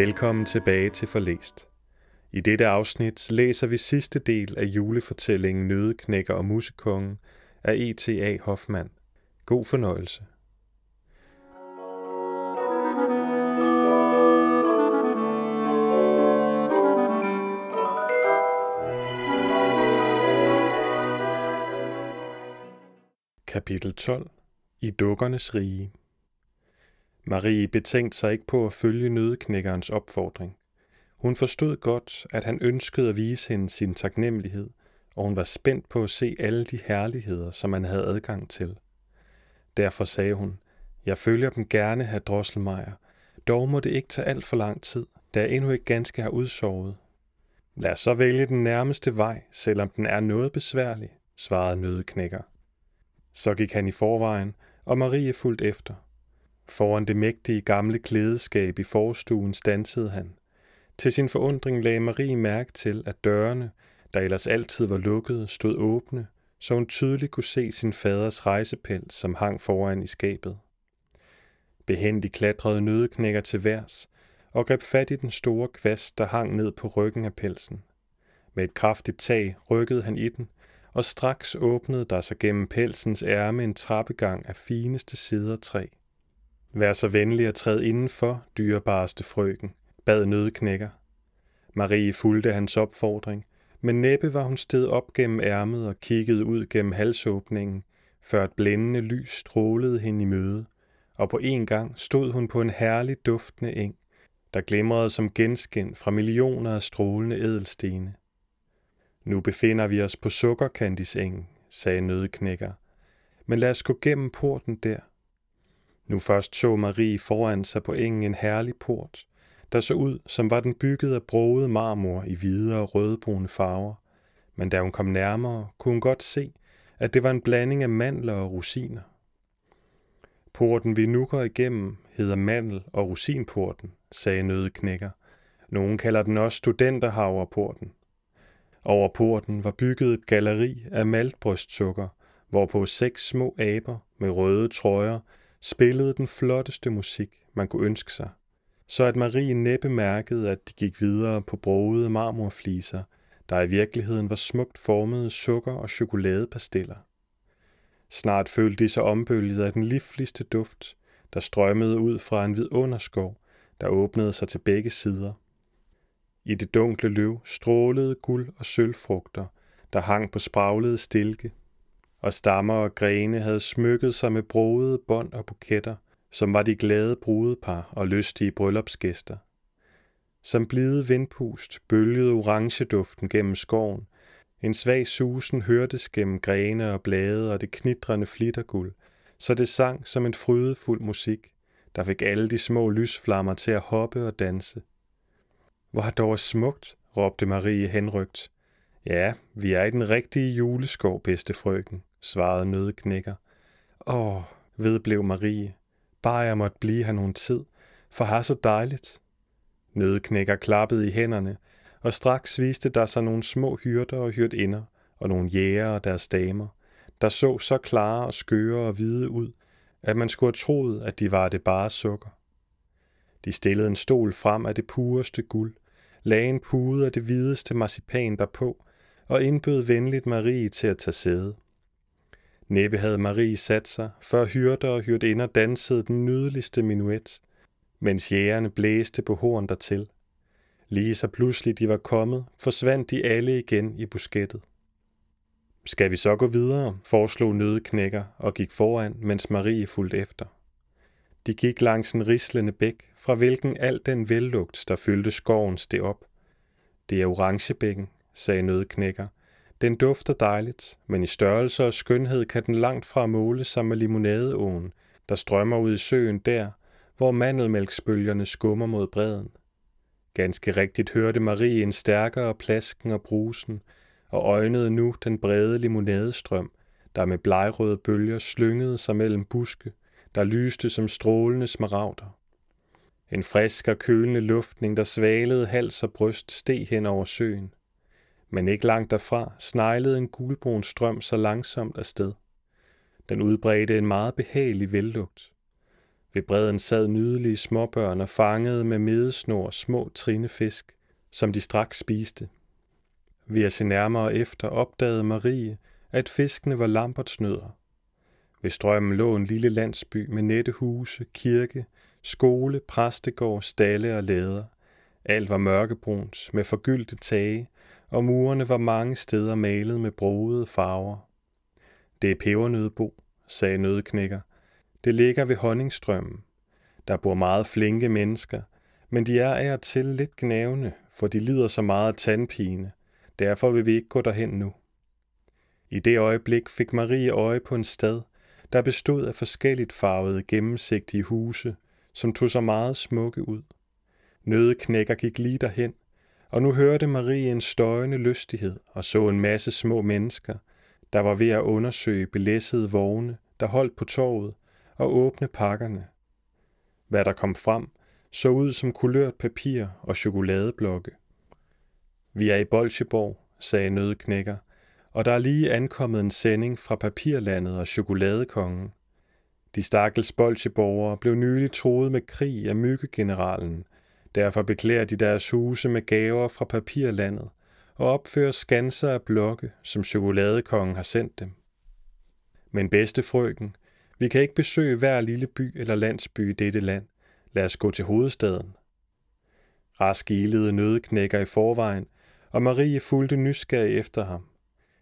Velkommen tilbage til Forlæst. I dette afsnit læser vi sidste del af julefortællingen Nødeknækker og Musekongen af E.T.A. Hoffmann. God fornøjelse. Kapitel 12 I dukkernes rige Marie betænkte sig ikke på at følge nødeknækkerens opfordring. Hun forstod godt, at han ønskede at vise hende sin taknemmelighed, og hun var spændt på at se alle de herligheder, som han havde adgang til. Derfor sagde hun, jeg følger dem gerne, herr Drosselmeier, dog må det ikke tage alt for lang tid, da jeg endnu ikke ganske har udsovet. Lad os så vælge den nærmeste vej, selvom den er noget besværlig, svarede nødeknækker. Så gik han i forvejen, og Marie fulgte efter. Foran det mægtige gamle klædeskab i forstuen stansede han. Til sin forundring lagde Marie mærke til, at dørene, der ellers altid var lukkede, stod åbne, så hun tydeligt kunne se sin faders rejsepels, som hang foran i skabet. Behendig klatrede nødeknækker til værs og greb fat i den store kvast, der hang ned på ryggen af pelsen. Med et kraftigt tag rykkede han i den, og straks åbnede der sig gennem pelsens ærme en trappegang af fineste sidertræ. Vær så venlig at træde indenfor, dyrebareste frøken, bad nødknækker. Marie fulgte hans opfordring, men næppe var hun sted op gennem ærmet og kiggede ud gennem halsåbningen, før et blændende lys strålede hende i møde, og på en gang stod hun på en herlig duftende eng, der glimrede som genskin fra millioner af strålende ædelstene. Nu befinder vi os på sukkerkandisengen, sagde nødeknækker, men lad os gå gennem porten der. Nu først så Marie foran sig på engen en herlig port, der så ud, som var den bygget af broget marmor i hvide og rødbrune farver. Men da hun kom nærmere, kunne hun godt se, at det var en blanding af mandler og rosiner. Porten, vi nu går igennem, hedder mandel- og rosinporten, sagde nødeknækker. Nogen kalder den også studenterhaverporten. Over porten var bygget et galleri af maltbrystsukker, hvorpå seks små aber med røde trøjer spillede den flotteste musik, man kunne ønske sig, så at Marie næppe mærkede, at de gik videre på broede marmorfliser, der i virkeligheden var smukt formede sukker- og chokoladepastiller. Snart følte de sig ombølget af den livligste duft, der strømmede ud fra en vidunderskov, der åbnede sig til begge sider. I det dunkle løv strålede guld og sølvfrugter, der hang på spraglede stilke, og stammer og grene havde smykket sig med broede bånd og buketter, som var de glade brudepar og lystige bryllupsgæster. Som blide vindpust bølgede orangeduften gennem skoven. En svag susen hørtes gennem grene og blade og det knitrende flitterguld, så det sang som en frydefuld musik, der fik alle de små lysflammer til at hoppe og danse. Hvor har dog smukt, råbte Marie henrygt. Ja, vi er i den rigtige juleskov, bedste frøken, svarede nødknækker. Åh, vedblev Marie. Bare jeg måtte blive her nogen tid, for har så dejligt. Nødknækker klappede i hænderne, og straks viste der sig nogle små hyrder og hyrdinder, og nogle jæger og deres damer, der så så klare og skøre og hvide ud, at man skulle have troet, at de var det bare sukker. De stillede en stol frem af det pureste guld, lagde en pude af det hvideste marcipan derpå, og indbød venligt Marie til at tage sæde. Næppe havde Marie sat sig, før hyrder og hyrdinder dansede den nydeligste minuet, mens jægerne blæste på horn dertil. Lige så pludselig de var kommet, forsvandt de alle igen i buskettet. Skal vi så gå videre, foreslog nødeknækker og gik foran, mens Marie fulgte efter. De gik langs en rislende bæk, fra hvilken al den vellugt, der fyldte skoven, steg op. Det er orangebækken, sagde nødeknækker. Den dufter dejligt, men i størrelse og skønhed kan den langt fra måle sig med limonadeåen, der strømmer ud i søen der, hvor mandelmælksbølgerne skummer mod bredden. Ganske rigtigt hørte Marie en stærkere plasken og brusen, og øjnede nu den brede limonadestrøm, der med blegrøde bølger slyngede sig mellem buske, der lyste som strålende smaragder. En frisk og kølende luftning, der svalede hals og bryst, steg hen over søen men ikke langt derfra sneglede en gulbrun strøm så langsomt afsted. Den udbredte en meget behagelig vellugt. Ved bredden sad nydelige småbørn og fangede med medesnor små trinefisk, som de straks spiste. Ved at se nærmere efter opdagede Marie, at fiskene var lampertsnødder. Ved strømmen lå en lille landsby med nette huse, kirke, skole, præstegård, stalle og lader. Alt var mørkebrunt med forgyldte tage, og murene var mange steder malet med broede farver. Det er pebernødbo, sagde nødknækker. Det ligger ved honningstrømmen. Der bor meget flinke mennesker, men de er af og til lidt gnævne, for de lider så meget af tandpine. Derfor vil vi ikke gå derhen nu. I det øjeblik fik Marie øje på en stad, der bestod af forskelligt farvede gennemsigtige huse, som tog så meget smukke ud. Nødeknækker gik lige derhen, og nu hørte Marie en støjende lystighed og så en masse små mennesker, der var ved at undersøge belæssede vogne, der holdt på torvet, og åbne pakkerne. Hvad der kom frem, så ud som kulørt papir og chokoladeblokke. Vi er i Bolsjeborg, sagde nødeknækker, og der er lige ankommet en sending fra papirlandet og chokoladekongen. De stakkels bolsjeborgere blev nylig troet med krig af myggegeneralen. Derfor beklæder de deres huse med gaver fra papirlandet og opfører skanser af blokke, som chokoladekongen har sendt dem. Men bedste frøken, vi kan ikke besøge hver lille by eller landsby i dette land. Lad os gå til hovedstaden. Rask ilede nødeknækker i forvejen, og Marie fulgte nysgerrig efter ham.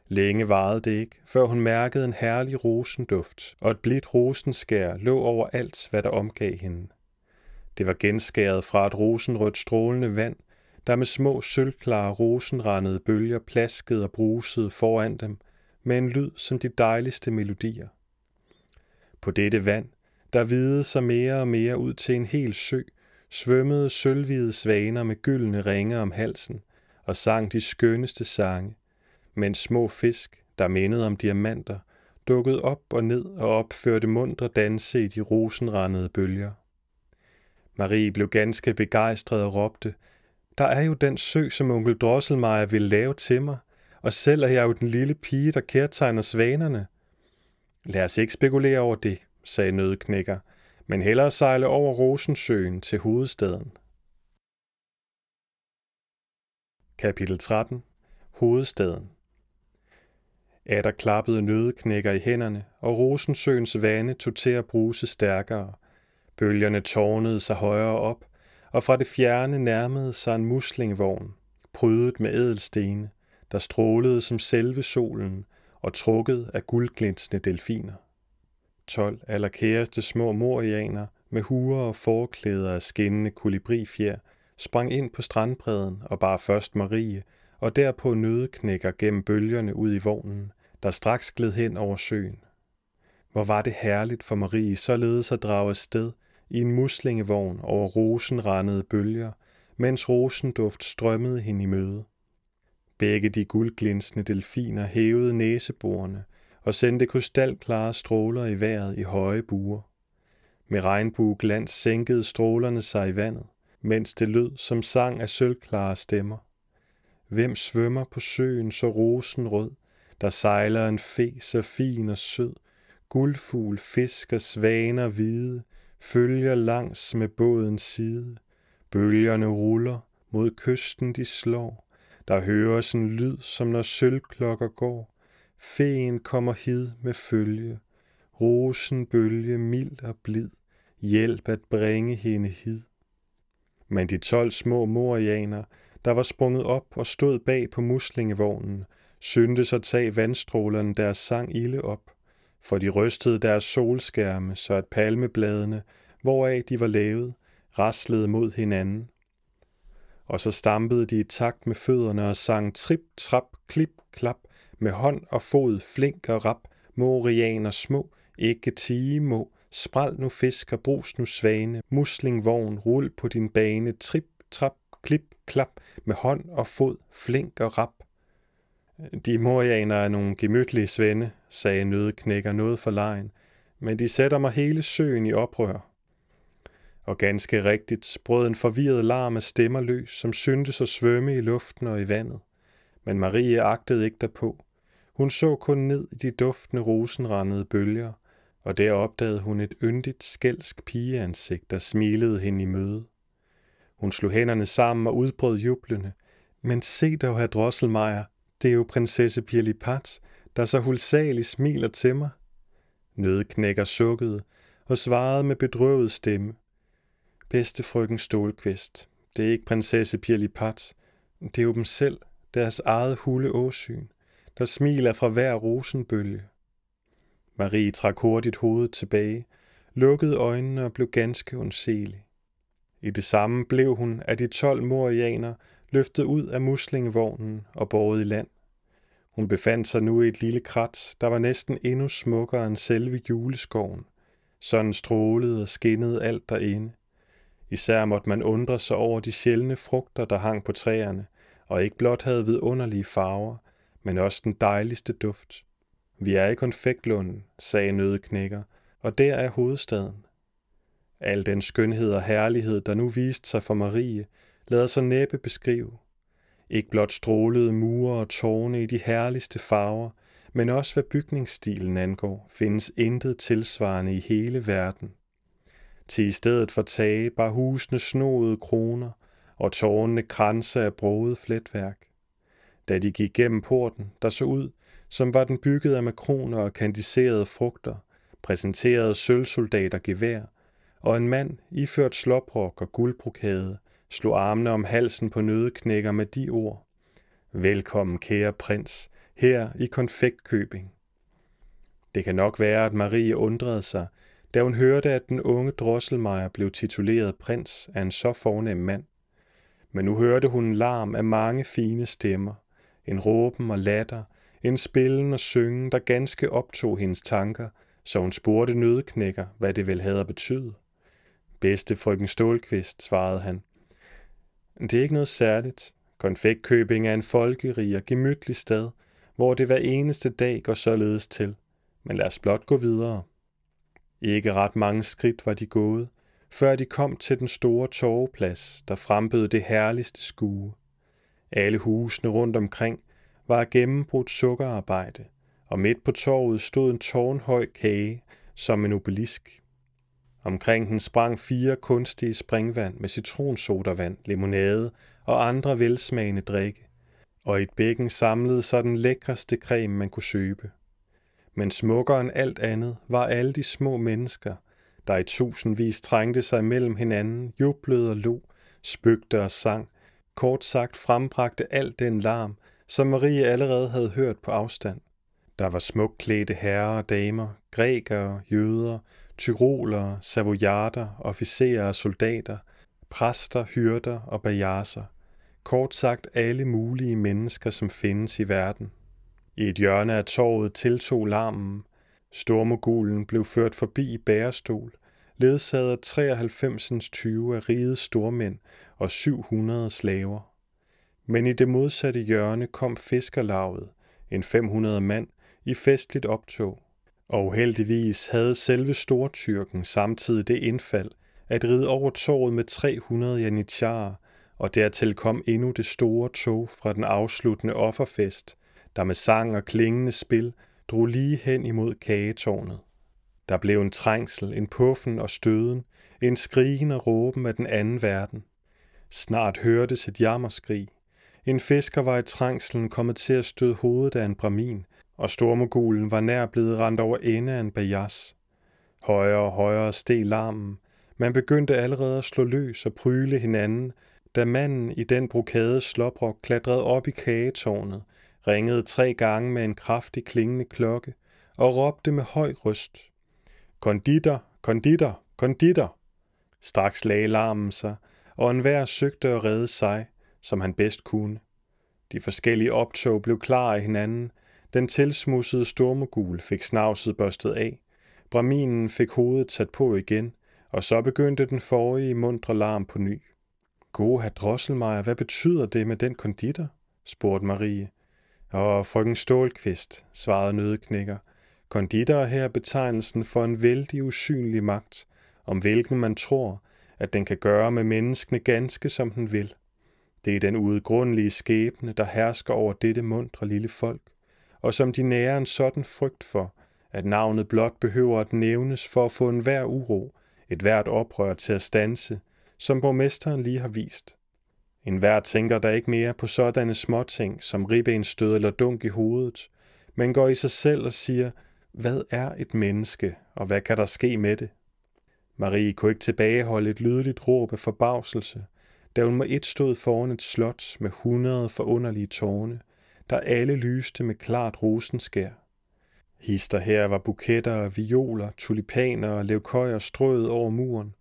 Længe varede det ikke, før hun mærkede en herlig rosenduft, og et blidt rosenskær lå over alt, hvad der omgav hende. Det var genskæret fra et rosenrødt strålende vand, der med små sølvklare rosenrandede bølger plaskede og brusede foran dem, med en lyd som de dejligste melodier. På dette vand, der videde sig mere og mere ud til en hel sø, svømmede sølvhvide svaner med gyldne ringe om halsen og sang de skønneste sange, mens små fisk, der mindede om diamanter, dukkede op og ned og opførte mundre danse i de rosenrandede bølger. Marie blev ganske begejstret og råbte, der er jo den sø, som onkel Drosselmeier vil lave til mig, og selv er jeg jo den lille pige, der kærtegner svanerne. Lad os ikke spekulere over det, sagde nødknækker, men hellere sejle over Rosensøen til hovedstaden. Kapitel 13 Hovedstaden Adder klappede nødeknækker i hænderne, og Rosensøens vande tog til at bruse stærkere. Bølgerne tårnede sig højere op, og fra det fjerne nærmede sig en muslingvogn, prydet med ædelstene, der strålede som selve solen og trukket af guldglinsende delfiner. 12 allerkæreste små morianer med huer og forklæder af skinnende kolibrifjer sprang ind på strandbredden og bar først Marie, og derpå nødeknækker gennem bølgerne ud i vognen, der straks gled hen over søen. Hvor var det herligt for Marie således at drage afsted i en muslingevogn over rosenrandede bølger, mens rosenduft strømmede hende i møde. Begge de guldglinsende delfiner hævede næseborene og sendte krystalklare stråler i vejret i høje buer. Med regnbueglans sænkede strålerne sig i vandet, mens det lød som sang af sølvklare stemmer. Hvem svømmer på søen så rosenrød, der sejler en fe så fin og sød, guldfugl, fisk og svaner hvide, følger langs med bådens side. Bølgerne ruller, mod kysten de slår, der høres en lyd, som når sølvklokker går. Feen kommer hid med følge, rosen bølge mild og blid, hjælp at bringe hende hid. Men de tolv små morianer, der var sprunget op og stod bag på muslingevognen, syntes at tage vandstrålerne deres sang ilde op, for de rystede deres solskærme, så at palmebladene, hvoraf de var lavet, raslede mod hinanden. Og så stampede de i takt med fødderne og sang trip, trap, klip, klap, med hånd og fod, flink og rap, morianer små, ikke tige må, spral nu fisk og brus nu svane, muslingvogn, rul på din bane, trip, trap, klip, klap, med hånd og fod, flink og rap. De morianer er nogle gemytlige svende, sagde nødeknækker noget for lejen, men de sætter mig hele søen i oprør. Og ganske rigtigt brød en forvirret larm af stemmer løs, som syntes at svømme i luften og i vandet. Men Marie agtede ikke derpå. Hun så kun ned i de duftende rosenrandede bølger, og der opdagede hun et yndigt skælsk pigeansigt, der smilede hende i møde. Hun slog hænderne sammen og udbrød jublende. Men se dog, herr Drosselmeier, det er jo prinsesse Pirlipat, der så hulsageligt smiler til mig. Nødeknækker sukkede og svarede med bedrøvet stemme. Bedste frøken Stålkvist, det er ikke prinsesse Pirlipat, det er jo dem selv, deres eget hule åsyn, der smiler fra hver rosenbølge. Marie trak hurtigt hovedet tilbage, lukkede øjnene og blev ganske undselig. I det samme blev hun af de tolv morianer løftet ud af muslingevognen og båret i land. Hun befandt sig nu i et lille krat, der var næsten endnu smukkere end selve juleskoven. Sådan strålede og skinnede alt derinde. Især måtte man undre sig over de sjældne frugter, der hang på træerne, og ikke blot havde vidunderlige farver, men også den dejligste duft. Vi er i konfektlunden, sagde nødeknækker, og der er hovedstaden. Al den skønhed og herlighed, der nu viste sig for Marie, lader sig næppe beskrive. Ikke blot strålede mure og tårne i de herligste farver, men også hvad bygningsstilen angår, findes intet tilsvarende i hele verden. Til i stedet for tage bar husene snoede kroner og tårnene kranse af broget fletværk. Da de gik gennem porten, der så ud, som var den bygget af makroner og kandiserede frugter, præsenterede sølvsoldater gevær, og en mand, iført slåbrok og guldbrokade, slog armene om halsen på nødeknækker med de ord. Velkommen, kære prins, her i konfektkøbing. Det kan nok være, at Marie undrede sig, da hun hørte, at den unge drosselmejer blev tituleret prins af en så fornem mand. Men nu hørte hun en larm af mange fine stemmer, en råben og latter, en spillen og syngen, der ganske optog hendes tanker, så hun spurgte nødeknækker, hvad det vel havde at betyde. Bedste frøken Stålkvist, svarede han. Det er ikke noget særligt. Konfektkøbing er en folkerig og gemytlig sted, hvor det hver eneste dag går således til. Men lad os blot gå videre. Ikke ret mange skridt var de gået, før de kom til den store torveplads, der frembød det herligste skue. Alle husene rundt omkring var gennembrudt sukkerarbejde, og midt på torvet stod en tårnhøj kage som en obelisk. Omkring den sprang fire kunstige springvand med citronsodavand, limonade og andre velsmagende drikke, og i et bækken samlede sig den lækreste creme, man kunne søbe. Men smukkere end alt andet var alle de små mennesker, der i tusindvis trængte sig mellem hinanden, jublede og lo, spøgte og sang, kort sagt frembragte alt den larm, som Marie allerede havde hørt på afstand. Der var smukklædte herrer og damer, grækere, jøder, tyroler, savoyarder, officerer og soldater, præster, hyrder og bajaser. Kort sagt alle mulige mennesker, som findes i verden. I et hjørne af torvet tiltog larmen. Stormogulen blev ført forbi i bærestol, ledsaget af 93 20 af rigets stormænd og 700 slaver. Men i det modsatte hjørne kom fiskerlaget, en 500 mand, i festligt optog. Og heldigvis havde selve Stortyrken samtidig det indfald at ride over torvet med 300 janitjarer, og dertil kom endnu det store tog fra den afsluttende offerfest, der med sang og klingende spil drog lige hen imod kagetårnet. Der blev en trængsel, en puffen og støden, en skrigen og råben af den anden verden. Snart hørtes et jammerskrig. En fisker var i trængselen kommet til at støde hovedet af en bramin, og stormogulen var nær blevet rendt over ende af en bajas. Højere og højere steg larmen. Man begyndte allerede at slå løs og pryle hinanden, da manden i den brokade sloprok klatrede op i kagetårnet, ringede tre gange med en kraftig klingende klokke og råbte med høj røst. Konditor, konditor, konditor! Straks lagde larmen sig, og enhver søgte at redde sig, som han bedst kunne. De forskellige optog blev klar af hinanden, den tilsmussede stormogul fik snavset børstet af. Braminen fik hovedet sat på igen, og så begyndte den forrige mundre larm på ny. Gode herr Drosselmeier, hvad betyder det med den konditor? spurgte Marie. Og frøken Stålkvist, svarede nødeknækker. Konditor er her betegnelsen for en vældig usynlig magt, om hvilken man tror, at den kan gøre med menneskene ganske som den vil. Det er den udgrundelige skæbne, der hersker over dette mundre lille folk og som de nærer en sådan frygt for, at navnet blot behøver at nævnes for at få en hver uro, et hvert oprør til at stanse, som borgmesteren lige har vist. En hver tænker der ikke mere på sådanne småting som ribbenstød eller dunk i hovedet, men går i sig selv og siger, hvad er et menneske, og hvad kan der ske med det? Marie kunne ikke tilbageholde et lydeligt råb af forbavselse, da hun med et stod foran et slot med hundrede forunderlige tårne, der alle lyste med klart rosenskær. Hister her var buketter af violer, tulipaner og levkøjer strøet over muren.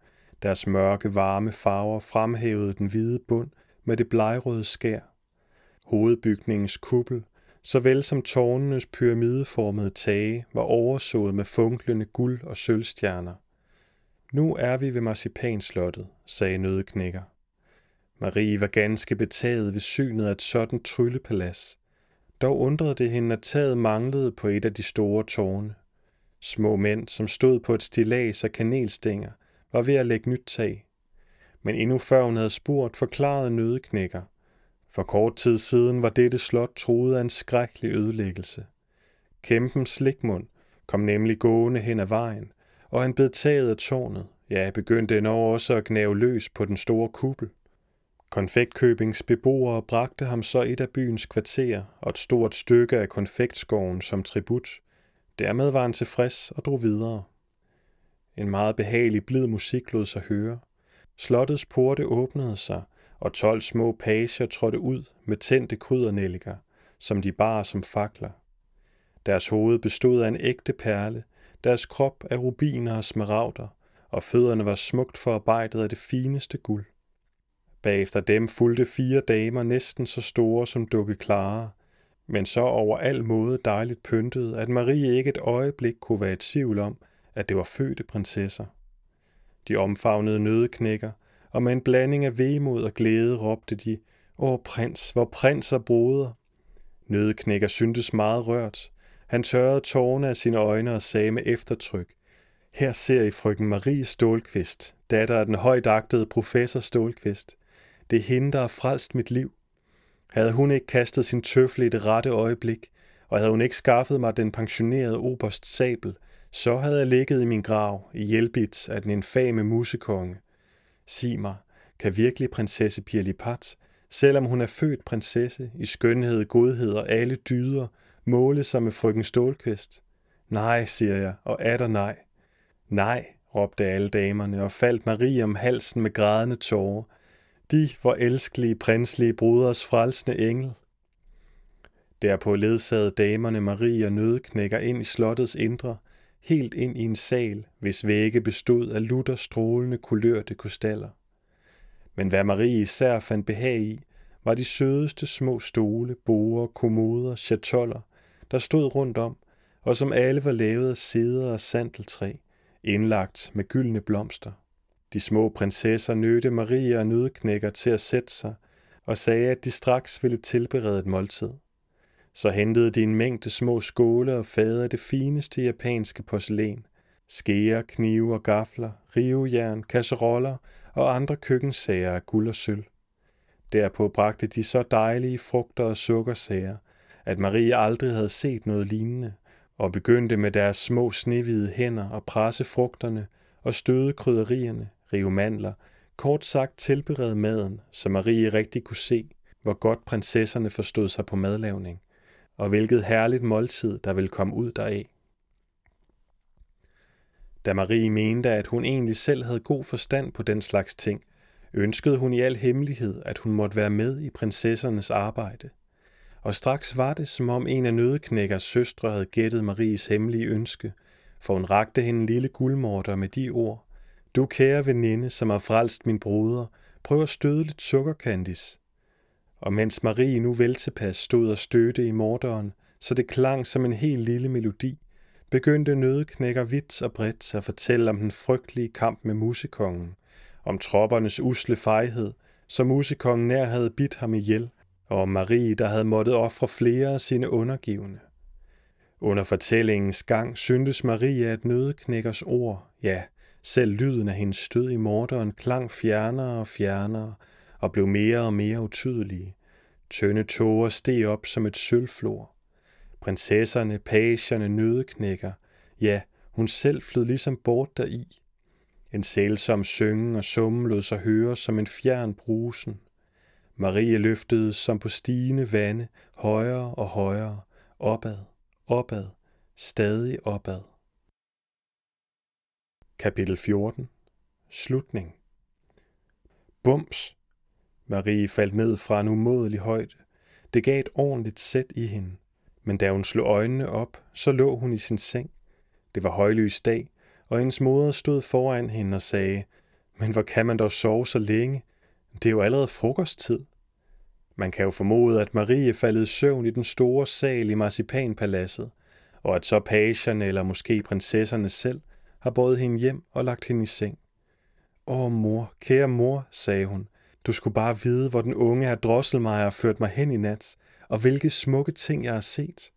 Deres mørke, varme farver fremhævede den hvide bund med det blegrøde skær. Hovedbygningens kuppel, såvel som tårnenes pyramideformede tage, var oversået med funklende guld og sølvstjerner. Nu er vi ved marcipanslottet, sagde nødeknækker. Marie var ganske betaget ved synet af et sådan tryllepalads. Dog undrede det hende, at taget manglede på et af de store tårne. Små mænd, som stod på et stilas af kanelstænger, var ved at lægge nyt tag. Men endnu før hun havde spurgt, forklarede nødeknækker. For kort tid siden var dette slot troet af en skrækkelig ødelæggelse. Kæmpen Slikmund kom nemlig gående hen ad vejen, og han blev taget af tårnet, ja, begyndte endnu også at gnave løs på den store kuppel. Konfektkøbings beboere bragte ham så et af byens kvarterer og et stort stykke af konfektskoven som tribut. Dermed var han tilfreds og drog videre. En meget behagelig blid musik lod sig høre. Slottets porte åbnede sig, og tolv små pager trådte ud med tændte krydernælliker, som de bar som fakler. Deres hoved bestod af en ægte perle, deres krop af rubiner og smaragder, og fødderne var smukt forarbejdet af det fineste guld. Bagefter dem fulgte fire damer næsten så store som dukke klare, men så over al måde dejligt pyntet, at Marie ikke et øjeblik kunne være i tvivl om, at det var fødte prinsesser. De omfavnede nødeknækker, og med en blanding af vemod og glæde råbte de, Åh prins, hvor prins og broder! Nødeknækker syntes meget rørt. Han tørrede tårne af sine øjne og sagde med eftertryk, Her ser I frøken Marie Stålqvist, datter af den højtagtede professor Stålqvist. Det er hende, der har frelst mit liv. Havde hun ikke kastet sin tøfle i det rette øjeblik, og havde hun ikke skaffet mig den pensionerede oberst sabel, så havde jeg ligget i min grav i hjælpit af den infame musekonge. Sig mig, kan virkelig prinsesse Pirlipat, selvom hun er født prinsesse i skønhed, godhed og alle dyder, måle sig med frøken Stålkvist? Nej, siger jeg, og er der nej. Nej, råbte alle damerne og faldt Marie om halsen med grædende tårer, de, var elskelige prinslige bruders frelsende engel. Derpå ledsagede damerne Marie og Nødknækker ind i slottets indre, helt ind i en sal, hvis vægge bestod af lutter strålende kulørte krystaller. Men hvad Marie især fandt behag i, var de sødeste små stole, borer, kommoder, chatoller, der stod rundt om, og som alle var lavet af sæder og sandeltræ, indlagt med gyldne blomster. De små prinsesser nødte Maria og nødknækker til at sætte sig, og sagde, at de straks ville tilberede et måltid. Så hentede de en mængde små skåle og fade af det fineste japanske porcelæn, skeer, knive og gafler, rivejern, kasseroller og andre køkkensager af guld og sølv. Derpå bragte de så dejlige frugter og sukkersager, at Marie aldrig havde set noget lignende, og begyndte med deres små snehvide hænder at presse frugterne og støde krydderierne, rive mandler, kort sagt tilberede maden, så Marie rigtig kunne se, hvor godt prinsesserne forstod sig på madlavning, og hvilket herligt måltid, der ville komme ud deraf. Da Marie mente, at hun egentlig selv havde god forstand på den slags ting, ønskede hun i al hemmelighed, at hun måtte være med i prinsessernes arbejde. Og straks var det, som om en af nødeknækkers søstre havde gættet Maries hemmelige ønske, for hun rakte hende en lille guldmorter med de ord, du kære veninde, som har frelst min broder, prøv at støde lidt sukkerkandis. Og mens Marie nu veltepas stod og stødte i morderen, så det klang som en helt lille melodi, begyndte nødeknækker vidt og bredt at fortælle om den frygtelige kamp med musekongen, om troppernes usle fejhed, så musekongen nær havde bidt ham ihjel, og om Marie, der havde måttet ofre flere af sine undergivende. Under fortællingens gang syntes Marie, at nødeknækkers ord, ja, selv lyden af hendes stød i morderen klang fjernere og fjernere og blev mere og mere utydelige. Tønde tåger steg op som et sølvflor. Prinsesserne, pagerne, nødeknækker, Ja, hun selv flød ligesom bort deri. En sælsom synge og summen lod sig høre som en fjern brusen. Marie løftede som på stigende vande, højere og højere, opad, opad, stadig opad. Kapitel 14 Slutning Bums! Marie faldt ned fra en umådelig højde. Det gav et ordentligt sæt i hende. Men da hun slog øjnene op, så lå hun i sin seng. Det var højlys dag, og hendes moder stod foran hende og sagde, men hvor kan man dog sove så længe? Det er jo allerede frokosttid. Man kan jo formode, at Marie faldt i søvn i den store sal i Marcipanpaladset, og at så pagerne eller måske prinsesserne selv har båret hende hjem og lagt hende i seng. Åh mor, kære mor, sagde hun, du skulle bare vide, hvor den unge herr Drosselmeier ført mig hen i nat, og hvilke smukke ting jeg har set.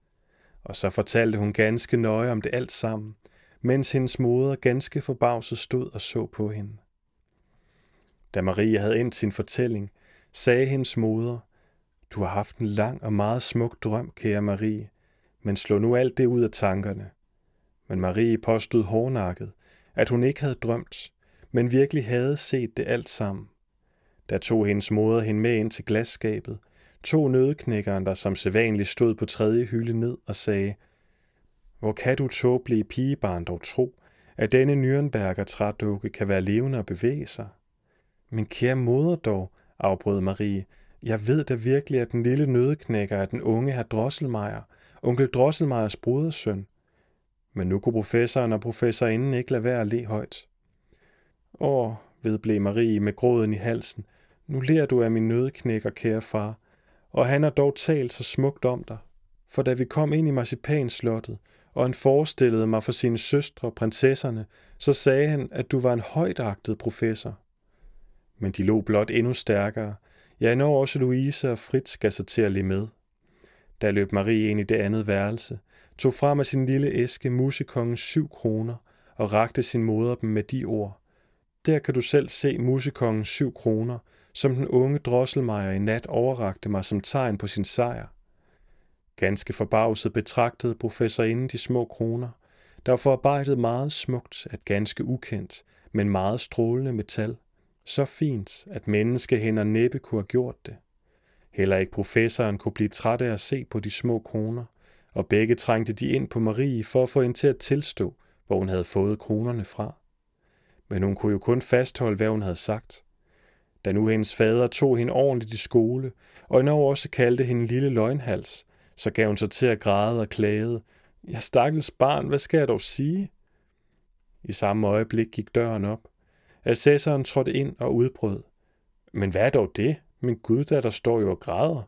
Og så fortalte hun ganske nøje om det alt sammen, mens hendes moder ganske forbavset stod og så på hende. Da Marie havde endt sin fortælling, sagde hendes moder, Du har haft en lang og meget smuk drøm, kære Marie, men slå nu alt det ud af tankerne. Men Marie påstod hårdnakket, at hun ikke havde drømt, men virkelig havde set det alt sammen. Da tog hendes moder hende med ind til glasskabet, tog nødeknækkeren, der som sædvanligt stod på tredje hylde ned og sagde, Hvor kan du tåbelige pigebarn dog tro, at denne Nürnberger trædukke kan være levende og bevæge sig? Men kære moder dog, afbrød Marie, jeg ved da virkelig, at den lille nødeknækker er den unge herr Drosselmeier, onkel Drosselmeiers brodersøn. Men nu kunne professoren og professorinden ikke lade være at le højt. Åh, vedblev Marie med gråden i halsen, nu lærer du af min nødknækker, kære far, og han har dog talt så smukt om dig. For da vi kom ind i marcipanslottet, og han forestillede mig for sine søstre og prinsesserne, så sagde han, at du var en højtagtet professor. Men de lå blot endnu stærkere. Ja, når også Louise og Fritz gav sig til at lide med. Da løb Marie ind i det andet værelse, tog frem af sin lille æske musekongens syv kroner og rakte sin moder dem med de ord. Der kan du selv se musekongens syv kroner, som den unge drosselmejer i nat overrakte mig som tegn på sin sejr. Ganske forbavset betragtede professorinde de små kroner, der var forarbejdet meget smukt at ganske ukendt, men meget strålende metal. Så fint, at menneskehænder næppe kunne have gjort det. Heller ikke professoren kunne blive træt af at se på de små kroner, og begge trængte de ind på Marie for at få hende til at tilstå, hvor hun havde fået kronerne fra. Men hun kunne jo kun fastholde, hvad hun havde sagt. Da nu hendes fader tog hende ordentligt i skole, og endnu også kaldte hende lille løgnhals, så gav hun sig til at græde og klagede. Jeg stakkels barn, hvad skal jeg dog sige? I samme øjeblik gik døren op. Assessoren trådte ind og udbrød. Men hvad er dog det? Min gud, der står jo og græder.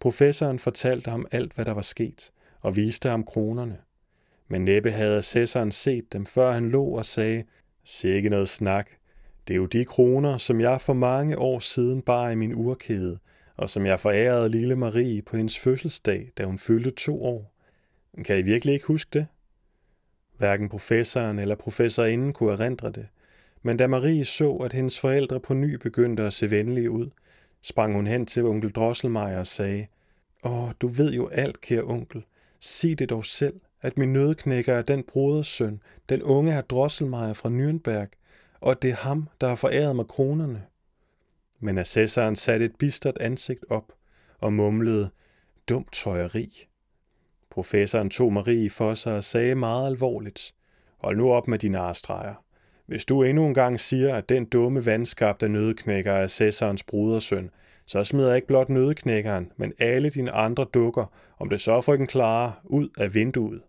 Professoren fortalte ham alt, hvad der var sket, og viste ham kronerne. Men næppe havde assessoren set dem, før han lå og sagde, Sikke noget snak. Det er jo de kroner, som jeg for mange år siden bar i min urkæde, og som jeg forærede lille Marie på hendes fødselsdag, da hun fyldte to år. Kan I virkelig ikke huske det? Hverken professoren eller professorinden kunne erindre det, men da Marie så, at hendes forældre på ny begyndte at se venlige ud, sprang hun hen til onkel Drosselmeier og sagde, Åh, du ved jo alt, kære onkel. Sig det dog selv, at min nødknækker er den brodersøn, den unge herr Drosselmeier fra Nürnberg, og at det er ham, der har foræret mig kronerne. Men assessoren satte et bistert ansigt op og mumlede, dumt tøjeri. Professoren tog Marie for sig og sagde meget alvorligt, hold nu op med dine arstreger. Hvis du endnu en gang siger, at den dumme vandskabte nødeknækker er Cæsarens brudersøn, så smider jeg ikke blot nødeknækkeren, men alle dine andre dukker, om det så frøken klare, ud af vinduet.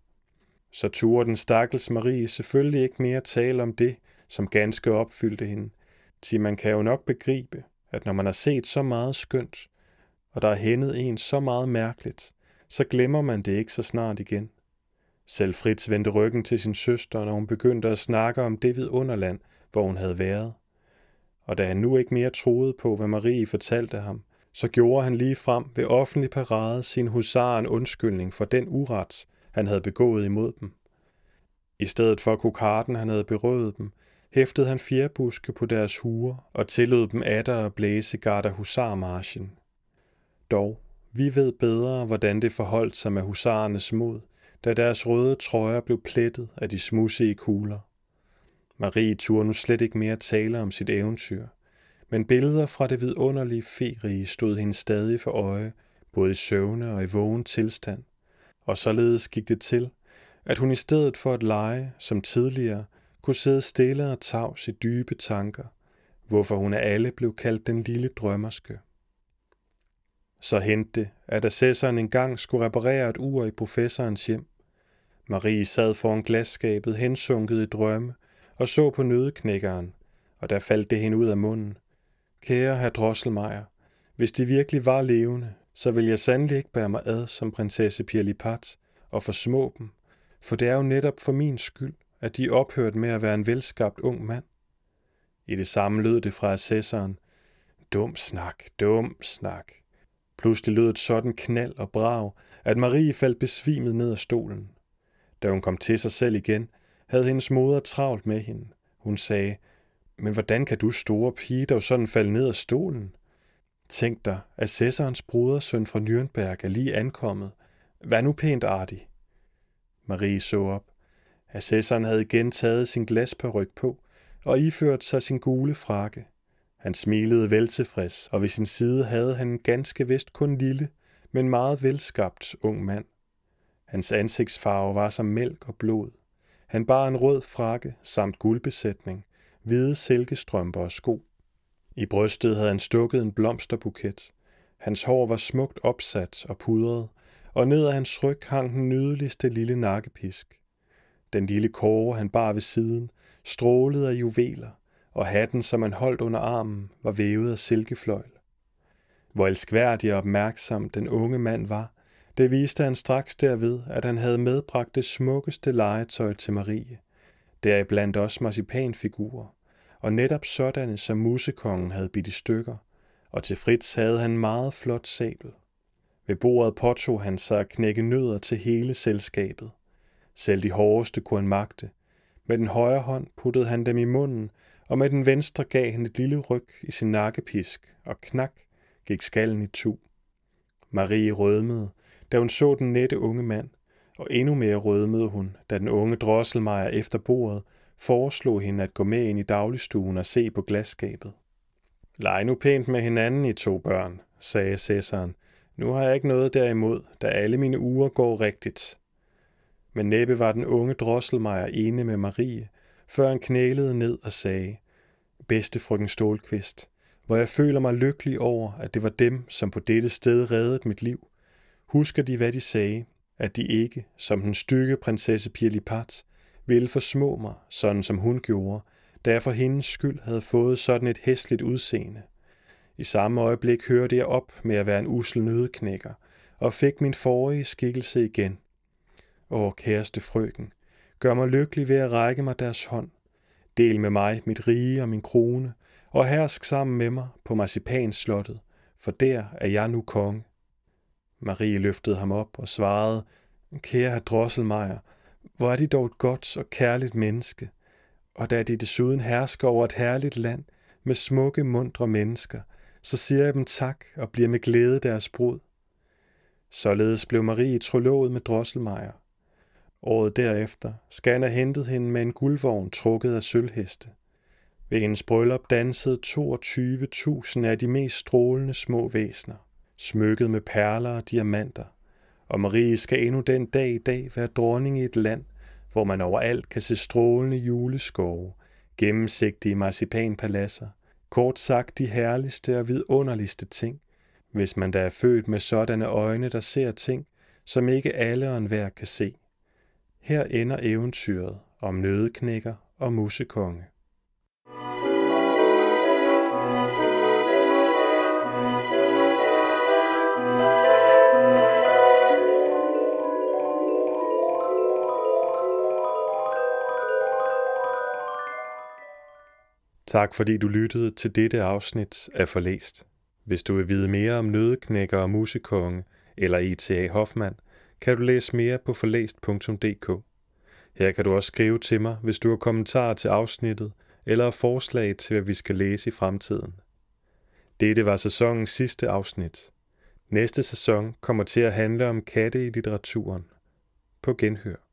Så turde den stakkels Marie selvfølgelig ikke mere tale om det, som ganske opfyldte hende. Til man kan jo nok begribe, at når man har set så meget skønt, og der er hændet en så meget mærkeligt, så glemmer man det ikke så snart igen. Selv Fritz vendte ryggen til sin søster, når hun begyndte at snakke om det vidunderland, hvor hun havde været. Og da han nu ikke mere troede på, hvad Marie fortalte ham, så gjorde han lige frem ved offentlig parade sin husaren undskyldning for den uret, han havde begået imod dem. I stedet for kokarden, han havde berøvet dem, hæftede han fjerbuske på deres huer og tillod dem atter at blæse Garda Husarmarchen. Dog, vi ved bedre, hvordan det forholdt sig med husarernes mod, da deres røde trøjer blev plettet af de smudsige kugler. Marie turde nu slet ikke mere tale om sit eventyr, men billeder fra det vidunderlige ferige stod hende stadig for øje, både i søvne og i vågen tilstand, og således gik det til, at hun i stedet for at lege, som tidligere, kunne sidde stille og tavs i dybe tanker, hvorfor hun af alle blev kaldt den lille drømmerske. Så hente det, at assessoren engang skulle reparere et ur i professorens hjem. Marie sad foran glasskabet hensunket i drømme og så på nødeknækkeren, og der faldt det hende ud af munden. Kære herr Drosselmeier, hvis de virkelig var levende, så vil jeg sandelig ikke bære mig ad som prinsesse Pirlipat og forsmå dem, for det er jo netop for min skyld, at de ophørte ophørt med at være en velskabt ung mand. I det samme lød det fra assessoren. Dum snak, dum snak. Pludselig lød et sådan knald og brag, at Marie faldt besvimet ned af stolen. Da hun kom til sig selv igen, havde hendes moder travlt med hende. Hun sagde, men hvordan kan du store pige dog sådan falde ned af stolen? Tænk dig, assessorens brodersøn fra Nürnberg er lige ankommet. Vær nu pænt artig. Marie så op. Assessoren havde igen taget sin glasperryg på og iført sig sin gule frakke. Han smilede veltilfreds, og ved sin side havde han ganske vist kun lille, men meget velskabt ung mand. Hans ansigtsfarve var som mælk og blod. Han bar en rød frakke samt guldbesætning, hvide silkestrømper og sko. I brystet havde han stukket en blomsterbuket. Hans hår var smukt opsat og pudret, og ned ad hans ryg hang den nydeligste lille nakkepisk. Den lille kåre, han bar ved siden, strålede af juveler, og hatten, som han holdt under armen, var vævet af silkefløjl. Hvor elskværdig og opmærksom den unge mand var, det viste han straks derved, at han havde medbragt det smukkeste legetøj til Marie, deriblandt også marcipanfigurer, og netop sådanne, som musekongen havde bidt i stykker, og til Fritz havde han meget flot sabel. Ved bordet påtog han sig at knække nødder til hele selskabet. Selv de hårdeste kunne han magte. Med den højre hånd puttede han dem i munden, og med den venstre gav han et lille ryg i sin nakkepisk, og knak gik skallen i tu. Marie rødmede, da hun så den nette unge mand, og endnu mere rødmede hun, da den unge drosselmejer efter bordet foreslog hende at gå med ind i dagligstuen og se på glasskabet. Leg nu pænt med hinanden, I to børn, sagde Cæsaren. Nu har jeg ikke noget derimod, da alle mine uger går rigtigt. Men næppe var den unge drosselmejer ene med Marie, før han knælede ned og sagde, Bedste frøken Stålkvist, hvor jeg føler mig lykkelig over, at det var dem, som på dette sted reddede mit liv. Husker de, hvad de sagde, at de ikke, som den stykke prinsesse Pirlipat, ville forsmå mig, sådan som hun gjorde, da jeg for hendes skyld havde fået sådan et hæsligt udseende. I samme øjeblik hørte jeg op med at være en usel nødeknækker, og fik min forrige skikkelse igen. Åh, kæreste frøken, gør mig lykkelig ved at række mig deres hånd. Del med mig mit rige og min krone, og hersk sammen med mig på marcipanslottet, for der er jeg nu konge. Marie løftede ham op og svarede, Kære herr Drosselmeier, hvor er de dog et godt og kærligt menneske, og da de desuden hersker over et herligt land med smukke, mundre mennesker, så siger jeg dem tak og bliver med glæde deres brud. Således blev Marie trolovet med Drosselmeier. Året derefter skal han have hentet hende med en guldvogn trukket af sølvheste. Ved hendes bryllup dansede 22.000 af de mest strålende små væsner, smykket med perler og diamanter, og Marie skal endnu den dag i dag være dronning i et land, hvor man overalt kan se strålende juleskove, gennemsigtige marcipanpaladser, kort sagt de herligste og vidunderligste ting, hvis man da er født med sådanne øjne, der ser ting, som ikke alle og enhver kan se. Her ender eventyret om nødeknækker og musekonge. Tak fordi du lyttede til dette afsnit af Forlæst. Hvis du vil vide mere om nødeknækker og musekonge eller E.T.A. Hoffmann, kan du læse mere på forlæst.dk. Her kan du også skrive til mig, hvis du har kommentarer til afsnittet eller forslag til, hvad vi skal læse i fremtiden. Dette var sæsonens sidste afsnit. Næste sæson kommer til at handle om katte i litteraturen. På genhør.